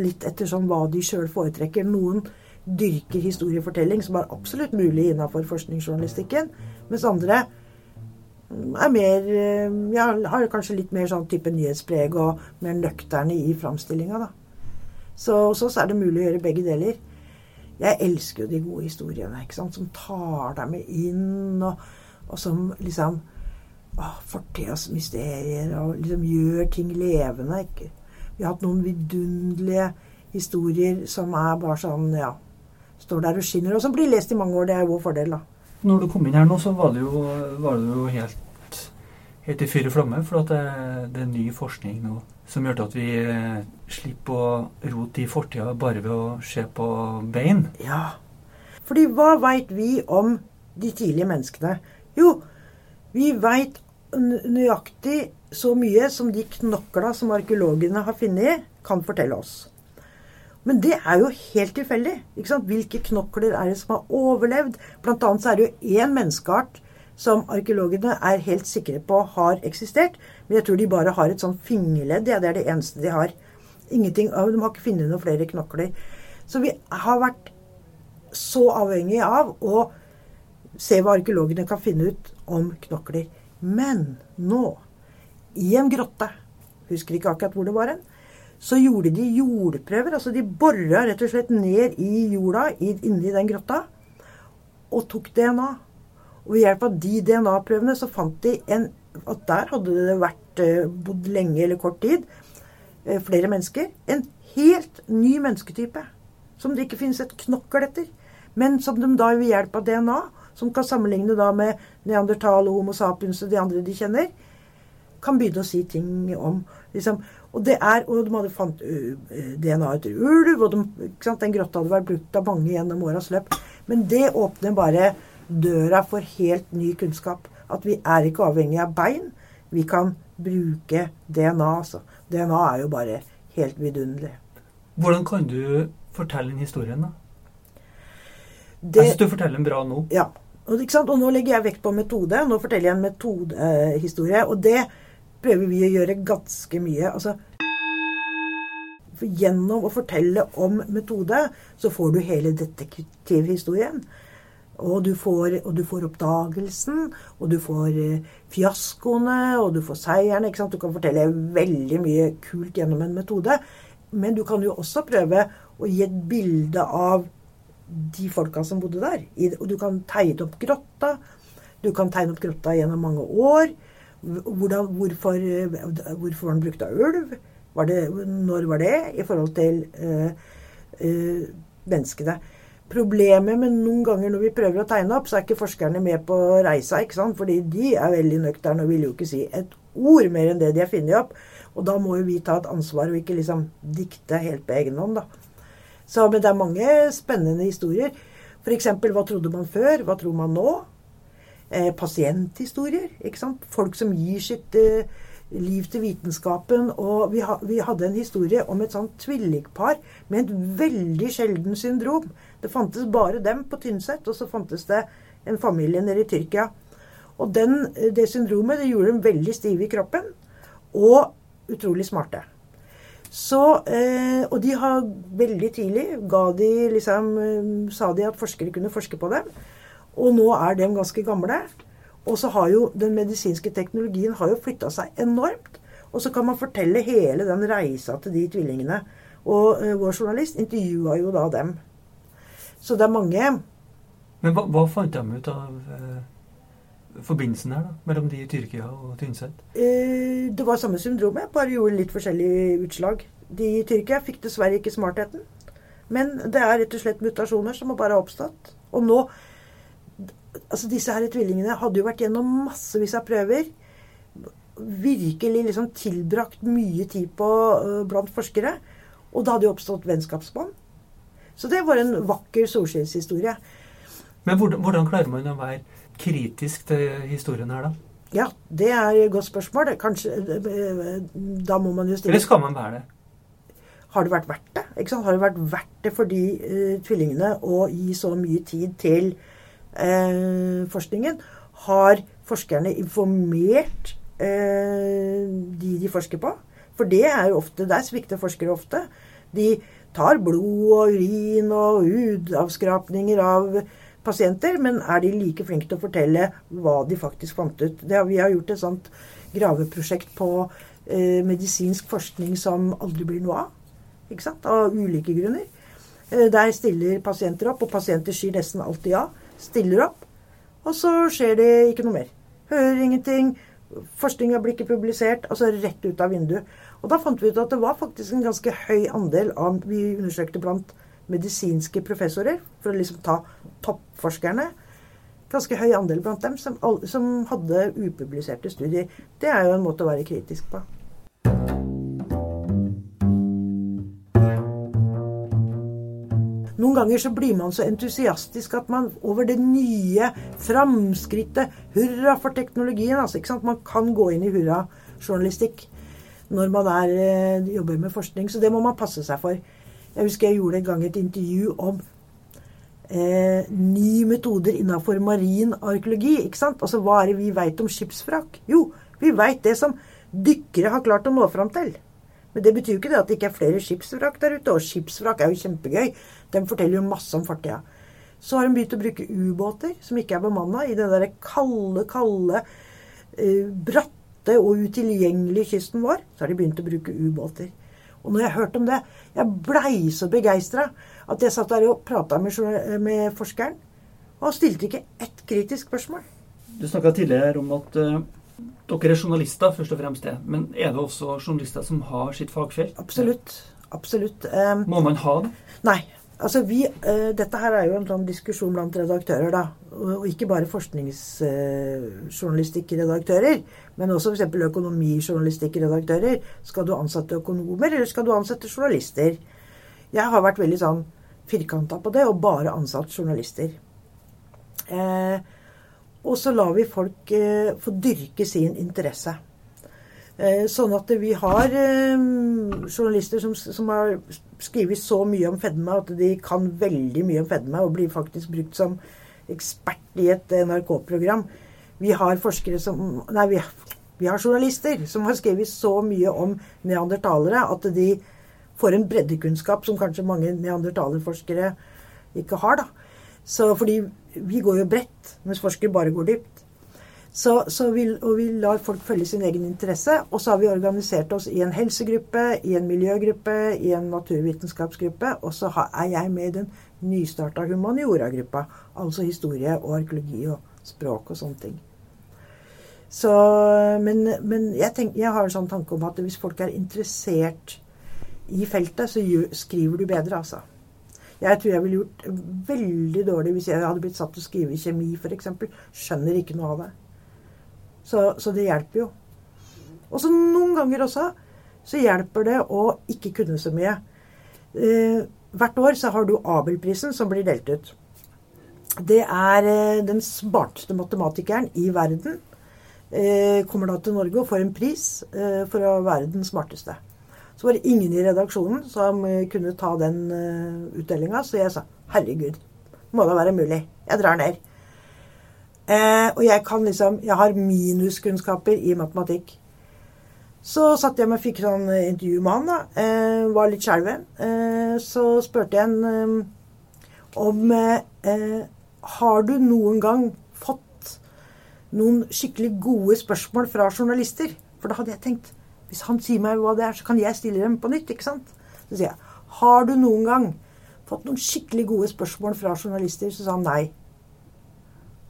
Litt etter sånn hva de sjøl foretrekker. Noen dyrker historiefortelling, som er absolutt mulig innafor forskningsjournalistikken. Mens andre er mer eh, ja, har kanskje litt mer sånn type nyhetspreg og mer nøkterne i framstillinga, da. Så hos oss er det mulig å gjøre begge deler. Jeg elsker jo de gode historiene, ikke sant, som tar deg med inn, og, og som liksom Fortidas mysterier, og liksom gjør ting levende. ikke vi har hatt noen vidunderlige historier som er bare sånn, ja Står der og skinner, og som blir lest i mange år. Det er jo vår fordel, da. Når du kom inn her nå, så var det jo, var det jo helt, helt i fyr og flamme. For det, det, er ny forskning nå som gjør at vi eh, slipper å rote i fortida bare ved å se på bein. Ja. Fordi hva veit vi om de tidlige menneskene? Jo, vi veit nøyaktig så mye som de knokla som arkeologene har funnet, kan fortelle oss. Men det er jo helt tilfeldig. ikke sant? Hvilke knokler er det som har overlevd? Blant annet så er det jo én menneskeart som arkeologene er helt sikre på har eksistert. Men jeg tror de bare har et sånn fingerledd. Ja, det er det eneste de har. Ingenting, de har ikke funnet noen flere knokler. Så vi har vært så avhengig av å se hva arkeologene kan finne ut om knokler. Men nå, i en grotte, husker ikke akkurat hvor det var hen, så gjorde de jordprøver. Altså de bora rett og slett ned i jorda inni den grotta og tok DNA. Og ved hjelp av de DNA-prøvene så fant de en, at der hadde det vært eh, bodd lenge eller kort tid. Eh, flere mennesker. En helt ny mennesketype. Som det ikke finnes et knokkel etter. Men som de da ved hjelp av DNA som kan sammenligne da med neandertal og Homo sapiens og de andre de kjenner, kan begynne å si ting om. Liksom. Og det er, og de hadde fant DNA etter ulv, og de, den grotta hadde vært brukt av mange gjennom åras løp. Men det åpner bare døra for helt ny kunnskap. At vi er ikke avhengig av bein. Vi kan bruke DNA. Altså. DNA er jo bare helt vidunderlig. Hvordan kan du fortelle den historien, da? Det, jeg syns du forteller den bra nå. Ja. Og, og, nå legger jeg vekt på metode. Nå forteller jeg en metodehistorie. Og det prøver vi å gjøre ganske mye. Altså, gjennom å fortelle om metode, så får du hele detektivhistorien. Og du, får, og du får oppdagelsen, og du får eh, fiaskoene, og du får seierne. ikke sant? Du kan fortelle veldig mye kult gjennom en metode. Men du kan jo også prøve å gi et bilde av de folka som bodde der. Og du kan tegne opp grotta. Du kan tegne opp grotta gjennom mange år. Hvordan, hvorfor, hvorfor var den brukt av ulv? Var det, når var det i forhold til øh, øh, menneskene? Problemet med noen ganger når vi prøver å tegne opp, så er ikke forskerne med på reisa. ikke sant? Fordi de er veldig nøkterne og vil jo ikke si et ord mer enn det de har funnet opp. Og da må jo vi ta et ansvar og ikke liksom dikte helt på egen hånd, da. Så, men det er mange spennende historier. F.eks.: Hva trodde man før? Hva tror man nå? Eh, pasienthistorier. ikke sant? Folk som gir sitt eh, liv til vitenskapen. Og vi, ha, vi, hadde en historie om et sånt tvillingpar med et veldig sjelden syndrom. Det fantes bare dem på Tynset, og så fantes det en familie nede i Tyrkia. Og den, det syndromet det gjorde dem veldig stive i kroppen og utrolig smarte. Så, eh, og de har veldig tidlig ga de liksom, eh, sa de at forskere kunne forske på dem. Og nå er de ganske gamle. Og så har jo den medisinske teknologien har jo flytta seg enormt. Og så kan man fortelle hele den reisa til de tvillingene. Og uh, vår journalist intervjua jo da dem. Så det er mange Men hva, hva fant de ut av uh, forbindelsen her, da? Mellom de i Tyrkia og Tynset? Uh, det var samme syndromet, bare gjorde litt forskjellige utslag. De i Tyrkia fikk dessverre ikke smartheten. Men det er rett og slett mutasjoner som har bare oppstått. Og nå altså Disse her tvillingene hadde jo vært gjennom massevis av prøver. Virkelig liksom tilbrakt mye tid på uh, blant forskere. Og det hadde jo oppstått vennskapsbånd. Så det var en vakker solskinnshistorie. Men hvordan, hvordan, klarer man å være kritisk til historien her, da? Ja, det er et godt spørsmål. Kanskje eh, Da må man jo stille Eller skal man være det? Har det vært verdt det? Har det vært verdt det for de uh, tvillingene å gi så mye tid til eh, forskningen, har forskerne informert eh, de de forsker på. For det er jo ofte, der svikter forskere ofte. De tar blod og urin og hudavskrapninger av pasienter, men er de like flinke til å fortelle hva de faktisk fant ut? Det, vi har gjort et sånt graveprosjekt på eh, medisinsk forskning som aldri blir noe av. Ikke sant? Av ulike grunner. Eh, der stiller pasienter opp, og pasienter sier nesten alltid ja stiller opp, og så skjer det ikke noe mer. Hører ingenting. Forskninga blir ikke publisert. Altså rett ut av vinduet. Og da fant vi ut at det var faktisk en ganske høy andel av Vi undersøkte blant medisinske professorer, for å liksom ta toppforskerne. Ganske høy andel blant dem som, som hadde upubliserte studier. Det er jo en måte å være kritisk på. Noen ganger så blir man så entusiastisk at man over det nye framskrittet Hurra for teknologien. altså, ikke sant? Man kan gå inn i hurra-journalistikk når man er, eh, jobber med forskning. Så det må man passe seg for. Jeg husker jeg gjorde en gang et intervju om eh, nye metoder innenfor marin arkeologi. ikke sant? Altså, Hva er det vi veit om skipsvrak? Jo, vi veit det som dykkere har klart å nå fram til. Men det betyr jo ikke det at det ikke er flere skipsvrak der ute. Og skipsvrak er jo kjempegøy. De forteller jo masse om fortida. Så har de begynt å bruke ubåter som ikke er bemanna, i den derre kalde, kalde, uh, bratte og utilgjengelige kysten vår. Så har de begynt å bruke ubåter. Og når jeg hørte om det Jeg blei så begeistra at jeg satt der og prata med, med, forskeren. Og stilte ikke ett kritisk spørsmål. Du snakka tidligere om at uh, dere er journalister, først og fremst. det. Men er det også journalister som har sitt fagfelt? Absolutt. Absolutt. Um, Må man ha det? Nei. Altså vi, uh, dette her er jo en sånn diskusjon blant redaktører, da. Og, ikke bare forskningsjournalistikkredaktører, men også f.eks. økonomijournalistikkredaktører. Skal du ansette økonomer, eller skal du ansette journalister? Jeg har vært veldig sånn firkanta på det, og bare ansatt journalister. Uh, og så lar vi folk få dyrke sin interesse. Eh, sånn at vi har eh, journalister som, som, har skrevet så mye om fedme at de kan veldig mye om fedme, og blir faktisk brukt som ekspert i et NRK-program. Vi har forskere som Nei, vi, vi, har journalister som har skrevet så mye om neandertalere at de får en breddekunnskap som kanskje mange neandertalerforskere ikke har. da. Så fordi vi går jo bredt, mens forskere bare går dypt. Så, så vi, og vi lar folk følge sin egen interesse. Og så har vi organisert oss i en helsegruppe, i en miljøgruppe, i en naturvitenskapsgruppe. Og så er jeg med i den nystarta humaniora-gruppa. Altså historie og arkeologi og språk og sånne ting. Så, men, men jeg, tenk, jeg, har en sånn tanke om at hvis folk er interessert i feltet, så skriver du bedre, altså. Jeg tror jeg ville gjort veldig dårlig hvis jeg hadde blitt satt til å skrive kjemi, f.eks. Skjønner ikke noe av det. Så, så det hjelper jo. Og så noen ganger også så hjelper det å ikke kunne så mye. Eh, hvert år så har du Abelprisen som blir delt ut. Det er eh, den smarteste matematikeren i verden Eh, kommer da til Norge og får en pris eh, for å være den smarteste. Så var det ingen i redaksjonen som eh, kunne ta den utdelinga, så jeg sa herregud, må da være mulig. Jeg drar ned. Og jeg kan liksom Jeg har minuskunnskaper i matematikk. Så satt jeg meg og fikk sånn intervju med han, da. var litt skjelven. så spurte jeg han om Har du noen gang fått noen skikkelig gode spørsmål fra journalister. For da hadde jeg tenkt hvis han sier meg hva det er, så kan jeg stille dem på nytt. ikke sant? Så sier jeg har du noen gang fått noen skikkelig gode spørsmål fra journalister? Så sa han nei.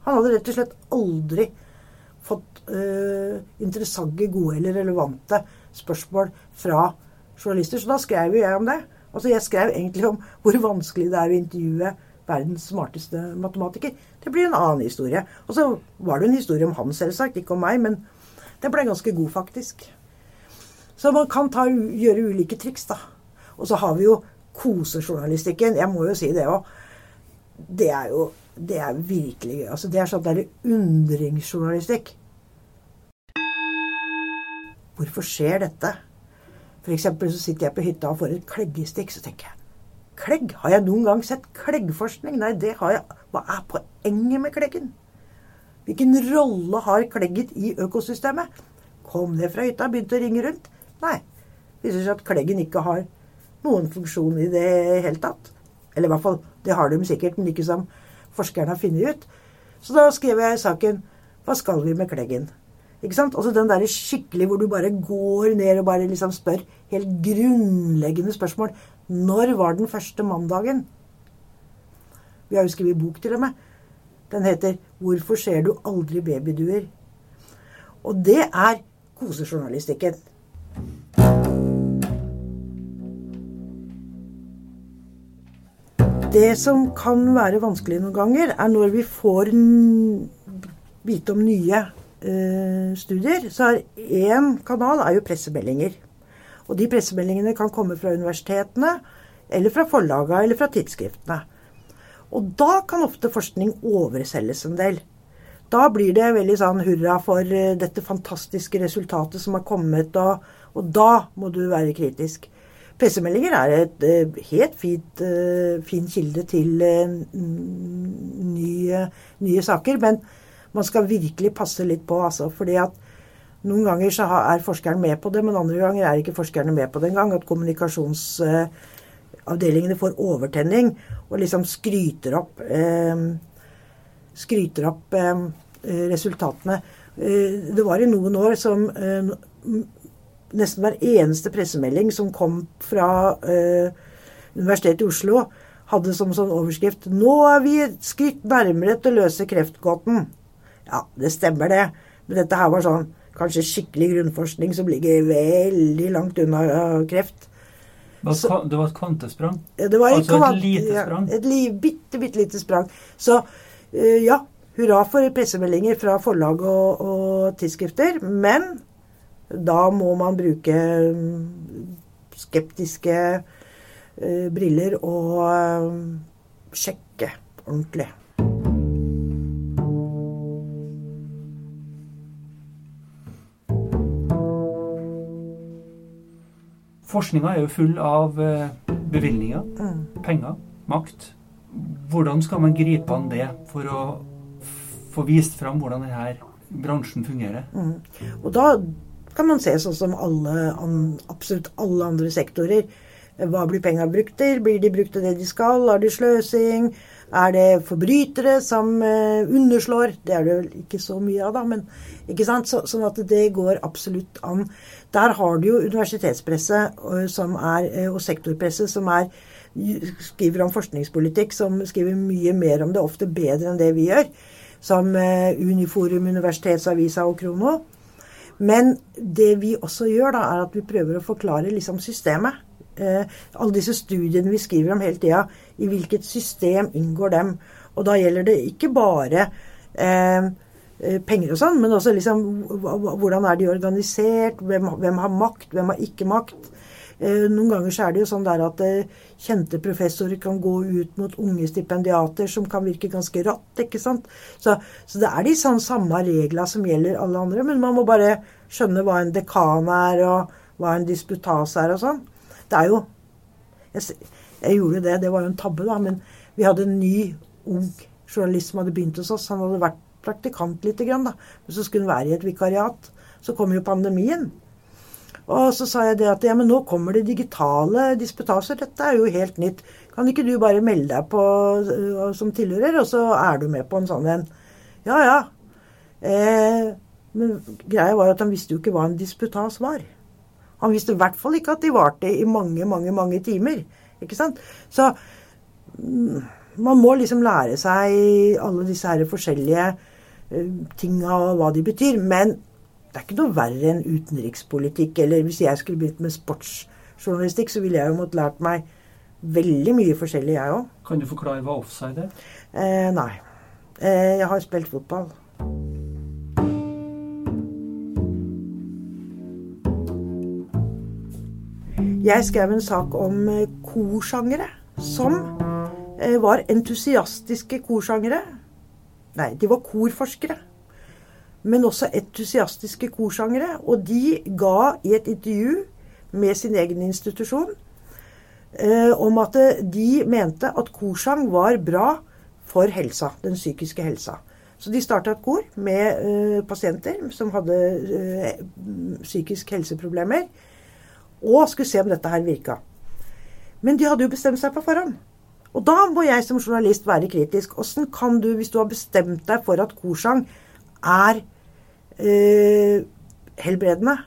Han hadde rett og slett aldri fått uh, interessante, gode eller relevante spørsmål fra journalister. Så da skrev jo jeg om det. Altså Jeg skrev egentlig om hvor vanskelig det er å intervjue verdens smarteste matematiker. Det blir en annen historie. Og så var det en historie om han, selvsagt, ikke om meg, men den ble ganske god, faktisk. Så man kan ta, gjøre ulike triks, da. Og så har vi jo kosejournalistikken. Jeg må jo si det òg. Det er jo Det er virkelig gøy. Altså, det er sånn derre undringsjournalistikk. Hvorfor skjer dette? F.eks. så sitter jeg på hytta og får et kleggestikk, så tenker jeg Klegg? Har jeg noen gang sett kleggforskning? Nei, det har jeg. Hva er poenget med kleggen? Hvilken rolle har klegget i økosystemet? Kom ned fra hytta, begynte å ringe rundt? Nei. Det viser seg at kleggen ikke har noen funksjon i det hele tatt. Eller i hvert fall, det har de sikkert, men ikke som forskerne har funnet ut. Så da skrev jeg i saken Hva skal vi med kleggen? Ikke sant? Altså den der skikkelig hvor du bare går ned og bare liksom spør helt grunnleggende spørsmål. Når var den første mandagen? Vi har jo skrevet bok til og med. Den heter 'Hvorfor ser du aldri babyduer?' Og det er kosejournalistikken. Det som kan være vanskelig noen ganger, er når vi får vite om nye uh, studier. Så er én kanal er jo pressemeldinger. Og de pressemeldingene kan komme fra universitetene, eller fra forlagene, eller fra tidsskriftene. Og da kan ofte forskning overselges en del. Da blir det veldig sånn hurra for eh, dette fantastiske resultatet som har kommet, og, og da må du være kritisk. Pressemeldinger er et uh, helt fint, uh, fin kilde til uh, nye, nye, saker, men man skal virkelig passe litt på, altså. fordi at noen ganger så er forskeren med på det, men andre ganger er ikke forskerne med på det engang. At kommunikasjonsavdelingene får overtenning og liksom skryter opp, eh, skryter opp eh, resultatene. Eh, det var i noen år som eh, nesten hver eneste pressemelding som kom fra eh, Universitetet i Oslo, hadde som sånn overskrift 'Nå er vi et skritt nærmere til å løse kreftgåten'. Ja, det stemmer det. Men dette her var sånn kanskje skikkelig grunnforskning som ligger veldig langt unna kreft. Så, det var et kvantesprang? Det var altså kvant, et lite sprang? Ja, et li, bitte, bitte lite sprang. Så uh, ja, hurra for pressemeldinger fra forlag og, og, tidsskrifter. Men da må man bruke mm, skeptiske uh, briller og uh, sjekke ordentlig. Forskninga er jo full av eh, bevilgninger, mm. penger, makt. Hvordan skal man gripe an det for å få vist fram hvordan denne bransjen fungerer? Mm. Og da kan man se sånn som alle, absolutt alle andre sektorer. Hva blir penga brukt til? Blir de brukt til det de skal? Har de sløsing? Er det forbrytere som eh, underslår? Det er det vel ikke så mye av, da. men ikke sant? Så, sånn at det går absolutt an. Der har du jo universitetspresset eh, som er, eh, og sektorpresset som er, skriver om forskningspolitikk, som skriver mye mer om det, ofte bedre enn det vi gjør. Som Uniforum, Universitetsavisa og Krono. Men det vi også gjør, da, er at vi prøver å forklare liksom systemet eh, alle disse studiene vi skriver om hele tida, i hvilket system inngår dem. Og da gjelder det ikke bare eh, eh penger og sånn, men også liksom hvordan er de organisert, hvem, hvem har makt, hvem har ikke makt. Eh, noen ganger så er det jo sånn der at eh, kjente professorer kan gå ut mot unge stipendiater som kan virke ganske rått. ikke sant? Så, så, det er de sånn samme reglene som gjelder alle andre, men man må bare skjønne hva en dekan er, og hva en disputas er og sånn. Det er jo jeg, jeg, gjorde det, det var jo en tabbe, da. Men vi hadde en ny, ung journalist som hadde begynt hos oss. Han hadde vært praktikant lite grann, da. Men så skulle han være i et vikariat. Så kom jo pandemien. Og så sa jeg det at ja, men nå kommer det digitale disputaser. Dette er jo helt nytt. Kan ikke du bare melde deg på som tilhører, og så er du med på en sånn en? Ja, ja. Eh, men greia var at han visste jo ikke hva en disputas var. Han visste i hvert fall ikke at de varte i mange, mange, mange timer. Ikke sant? Så mm, man må liksom lære seg alle disse her forskjellige tinga og hva de betyr. Men det er ikke noe verre enn utenrikspolitikk. Eller hvis jeg skulle begynt med sportsjournalistikk, så ville jeg jo måttet lært meg veldig mye forskjellig, jeg òg. Kan du forklare hva offside er? Eh, nei. Eh, jeg har spilt fotball. Jeg skrev en sak om eh, korsangere som eh, var entusiastiske korsangere. Nei, de var korforskere. Men også entusiastiske korsangere. Og de ga i et intervju med sin egen institusjon eh, om at de mente at korsang var bra for helsa, den psykiske helsa. Så de starta et kor med eh, pasienter som hadde eh, psykisk helseproblemer og skulle se om dette her virka. Men de hadde jo bestemt seg på forhånd. Og da må jeg som journalist være kritisk. Åssen kan du, hvis du har bestemt deg for at korsang er eh, helbredende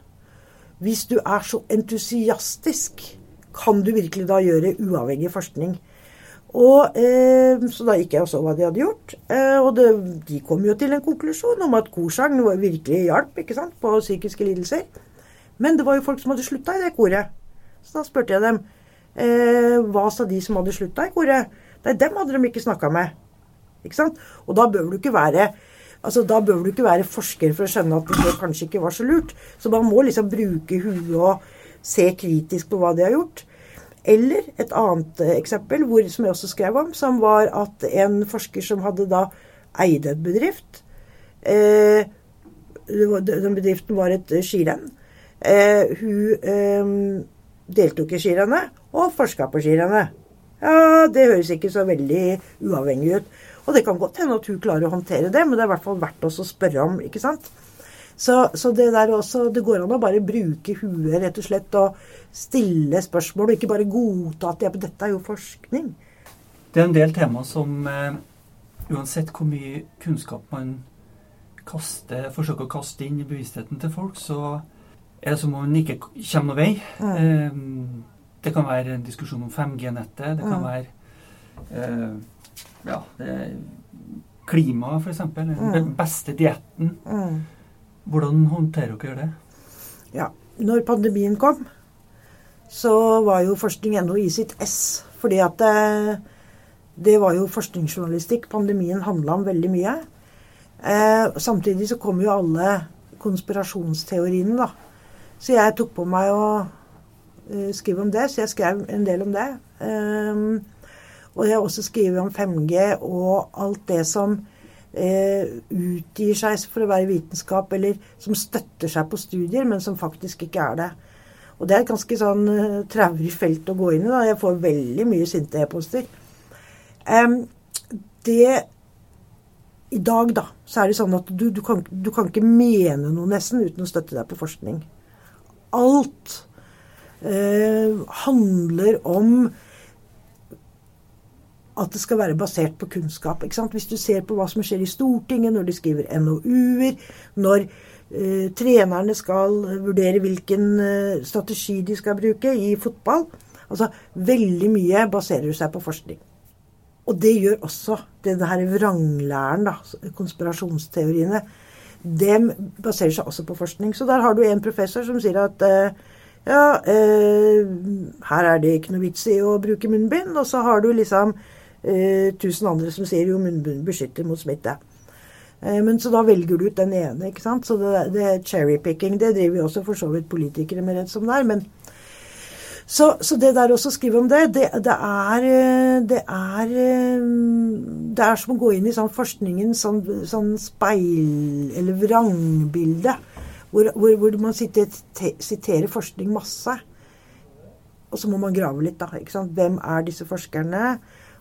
Hvis du er så entusiastisk, kan du virkelig da gjøre uavhengig forskning? Og, eh, så da gikk jeg og så hva de hadde gjort. Eh, og det, de kom jo til en konklusjon om at korsang virkelig hjalp ikke sant, på psykiske lidelser. Men det var jo folk som hadde slutta i det koret. Så da spurte jeg dem eh, hva sa de som hadde slutta i koret. Nei, dem hadde de ikke snakka med. Ikke sant? Og da bør du ikke være altså da bør du ikke være forsker for å skjønne at det kanskje ikke var så lurt. Så man må liksom bruke huet og se kritisk på hva de har gjort. Eller et annet eksempel, hvor, som jeg også skrev om, som var at en forsker som hadde da eide en bedrift eh, Den bedriften var et skirenn. Eh, hun eh, deltok i skirennet og forska på skirennet. Ja, det høres ikke så veldig uavhengig ut. Og det kan godt hende at hun klarer å håndtere det, men det er i hvert fall verdt oss å spørre om, ikke sant? Så, så, det der også, det går an å bare bruke huet, rett og slett, og stille spørsmål, og ikke bare godta at ja, dette er jo forskning. Det er en del tema som eh, uansett hvor mye kunnskap man kaster, forsøker å kaste inn i bevisstheten til folk, så er det som om man ikke kommer noen vei. Mm. Eh, det kan være en diskusjon om 5G-nettet. Det kan mm. være eh, ja, klima, f.eks. Den mm. beste dietten. Mm. Hvordan håndterer dere det? Ja, når pandemien kom, så var jo forskning ennå i sitt ess. Fordi at det, eh, det var jo forskningsjournalistikk. Pandemien handla om veldig mye. Eh, samtidig så kom jo alle konspirasjonsteoriene, da. Så jeg tok på meg å uh, skrive om det, så jeg skrev en del om det. Um, og jeg har også skrevet om 5G og alt det som eh, utgir seg for å være vitenskap, eller som støtter seg på studier, men som faktisk ikke er det. Og det er et ganske sånn uh, traurig felt å gå inn i. da. Jeg får veldig mye sinte e-poster. Um, det I dag, da, så er det sånn at du, du, kan, du kan ikke mene noe nesten uten å støtte deg på forskning alt eh, handler om at det skal være basert på kunnskap. Hvis du ser på hva som skjer i Stortinget når de skriver NOU-er, når uh, trenerne skal vurdere hvilken uh, strategi de skal bruke i fotball Altså, Veldig mye baserer seg på forskning. Og det gjør også denne vranglæren, da, konspirasjonsteoriene. Det baserer seg også på forskning. Så der har du en professor som sier at uh, ja, eh, her er det ikke noe vits i å bruke munnbind. Og så har du liksom tusen andre som sier jo munnbind beskytter mot smitte. Eh, men så da velger du ut den ene, ikke sant. Så det, det cherrypicking, det driver jo også for så vidt politikere med rett som det er. Men så, så, det der også å om det, det, det, er, eh, det, er eh, Det er som å gå inn i sånn forskningens sånn, sånn speil- eller vrangbilde. Hvor, hvor, hvor man sitter, te, siterer forskning masse. Og så må man grave litt, da. Hvem er disse forskerne?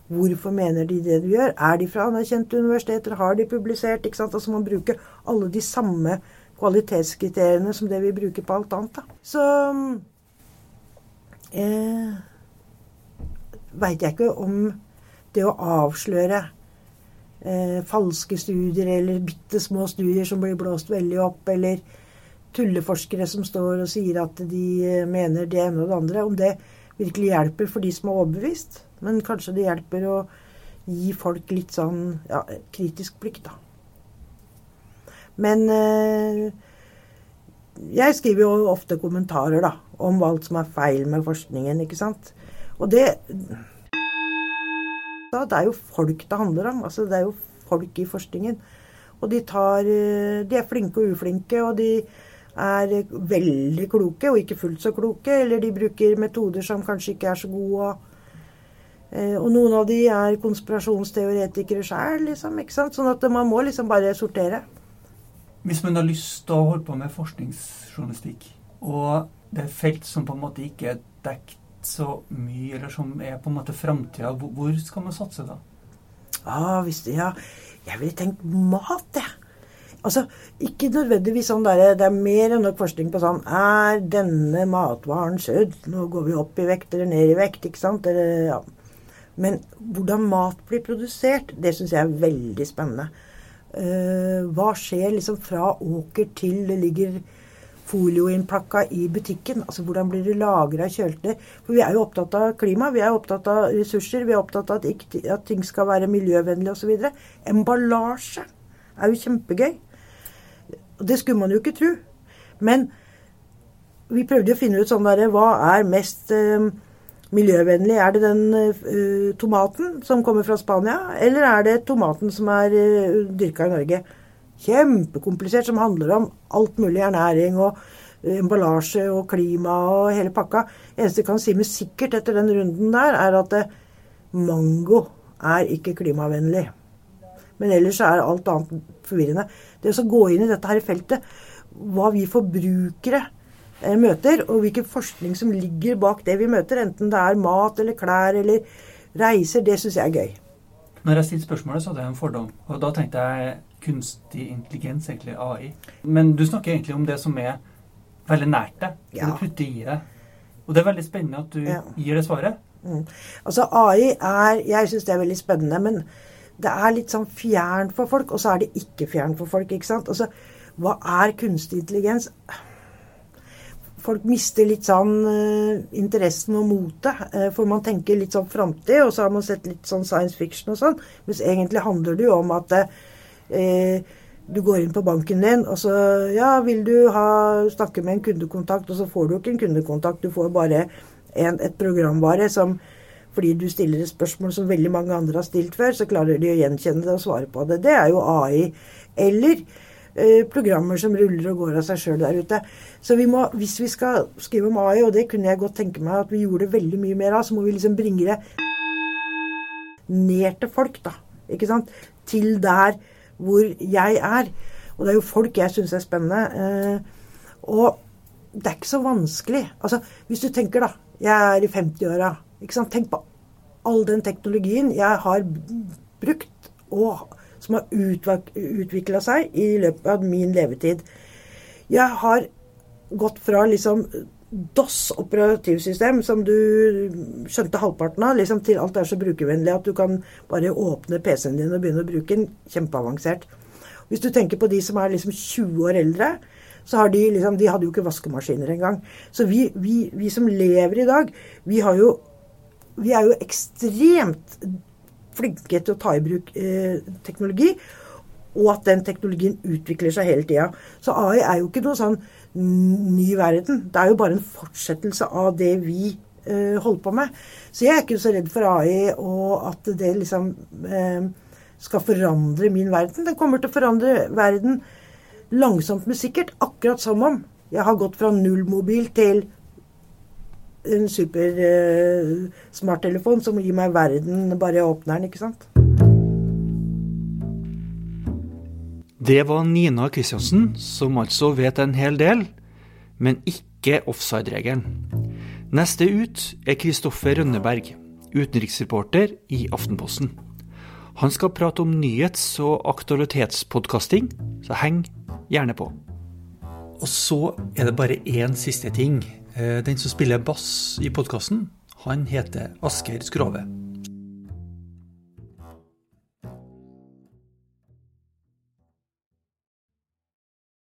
Hvorfor mener de det de gjør? Er de fra anerkjente universiteter? Har de publisert? ikke sant? Altså Man bruker alle de samme kvalitetskriteriene som det vi bruker på alt annet. da. Så eh, veit jeg ikke om det å avsløre eh, falske studier eller bitte små studier som blir blåst veldig opp, eller tulleforskere som står og sier at de eh, mener det ene og det andre, om det virkelig hjelper for de som er overbevist. Men kanskje det hjelper å gi folk litt sånn ja, kritisk blikk, da. Men eh, jeg skriver jo ofte kommentarer da, om alt som er feil med forskningen, ikke sant. Og det Det er jo folk det handler om. altså Det er jo folk i forskningen. Og de tar De er flinke og uflinke, og de er veldig kloke og ikke fullt så kloke. Eller de bruker metoder som kanskje ikke er så gode. Og, og noen av de er konspirasjonsteoretikere sjøl, liksom. ikke sant? Sånn at man må liksom bare sortere. Hvis man har lyst til å holde på med forskningsjournalistikk, og det er felt som på en måte ikke er dekt så mye, eller som er på en måte framtida, hvor skal man satse da? Ah, hvis det, ja, jeg ville tenkt mat, jeg. Altså, Ikke nødvendigvis sånn der, det er mer enn nok forskning på sånn Er denne matvaren sødd? Nå går vi opp i vekt eller ned i vekt, ikke sant? Eller, ja. Men hvordan mat blir produsert, det syns jeg er veldig spennende. Uh, hva skjer liksom fra åker til det ligger folioinnplakka i butikken? Altså hvordan blir det lagra kjølte? For vi er jo opptatt av klima, vi er opptatt av ressurser, vi er opptatt av at, ting skal være miljøvennlige osv. Emballasje er jo kjempegøy. Og det skulle man jo ikke tro. Men vi prøvde å finne ut sånn derre Hva er mest uh, miljøvennlig? Er det den uh, tomaten som kommer fra Spania, eller er det tomaten som er uh, dyrka i Norge? Kjempekomplisert, som handler om alt mulig ernæring og uh, emballasje og klima og hele pakka. Eneste jeg kan si med sikkert etter den runden der, er at mango er ikke klimavennlig. Men ellers er alt annet forvirrende. Det å gå inn i dette her feltet, hva vi forbrukere Eh, møter, og hvilken forskning som ligger bak det vi møter, enten det er mat eller klær eller reiser, det syns jeg er gøy. Når jeg stilte spørsmålet, så hadde jeg en fordom. Og da tenkte jeg kunstig intelligens, egentlig AI. Men du snakker egentlig om det som er veldig nært deg. Ja. Du putter i deg. Og det er veldig spennende at du ja. gir det svaret. Mm. Altså AI er Jeg syns det er veldig spennende, men det er litt sånn fjernt for folk, og så er det ikke fjernt for folk. ikke sant? Altså, hva er kunstig intelligens? Folk mister litt sånn uh, interessen og motet. Uh, for man tenker litt sånn framtid, og så har man sett litt sånn science fiction og sånn. Mens egentlig handler det jo om at uh, du går inn på banken din, og så Ja, vil du ha, snakke med en kundekontakt? Og så får du ikke en kundekontakt, du får bare en, et programvare som fordi du stiller et spørsmål som veldig mange andre har stilt før, så klarer de å gjenkjenne det og svare på det. Det er jo AI. Eller Eh, programmer som ruller og går av seg sjøl der ute. Så vi må, hvis vi skal skrive om AI, og det kunne jeg godt tenke meg at vi gjorde veldig mye mer av, så må vi liksom bringe det ned til folk, da. Ikke sant? Til der hvor jeg er. Og det er jo folk jeg syns er spennende. Eh, og det er ikke så vanskelig. Altså, hvis du tenker, da. Jeg er i 50-åra. Tenk på all den teknologien jeg har brukt og som har utvikla seg i løpet av min levetid. Jeg har gått fra liksom DOS operativsystem som du skjønte halvparten av, liksom til alt er så brukervennlig at du kan bare åpne PC-en din og begynne å bruke den. Kjempeavansert. Hvis du tenker på de som er liksom 20 år eldre, så har de liksom De hadde jo ikke vaskemaskiner engang. Så vi, vi, vi som lever i dag, vi har jo Vi er jo ekstremt flinke til å ta i bruk eh, teknologi. Og at den teknologien utvikler seg hele tida. Så AI er jo ikke noe sånn ny verden. Det er jo bare en fortsettelse av det vi eh, holder på med. Så jeg er ikke så redd for AI og at det liksom eh, skal forandre min verden. Den kommer til å forandre verden langsomt, men sikkert. Akkurat som om jeg har gått fra nullmobil til en super eh, smarttelefon som gir meg verden bare jeg åpner den, ikke sant? Det var Nina Kristiansen, som altså vet en hel del, men ikke offside-regelen. Neste ut er Kristoffer Rønneberg, utenriksreporter i Aftenposten. Han skal prate om nyhets- og aktualitetspodkasting, så heng gjerne på. Og så er det bare én siste ting. Eh, den som spiller bass i podkasten, han heter Asgeir Skrove.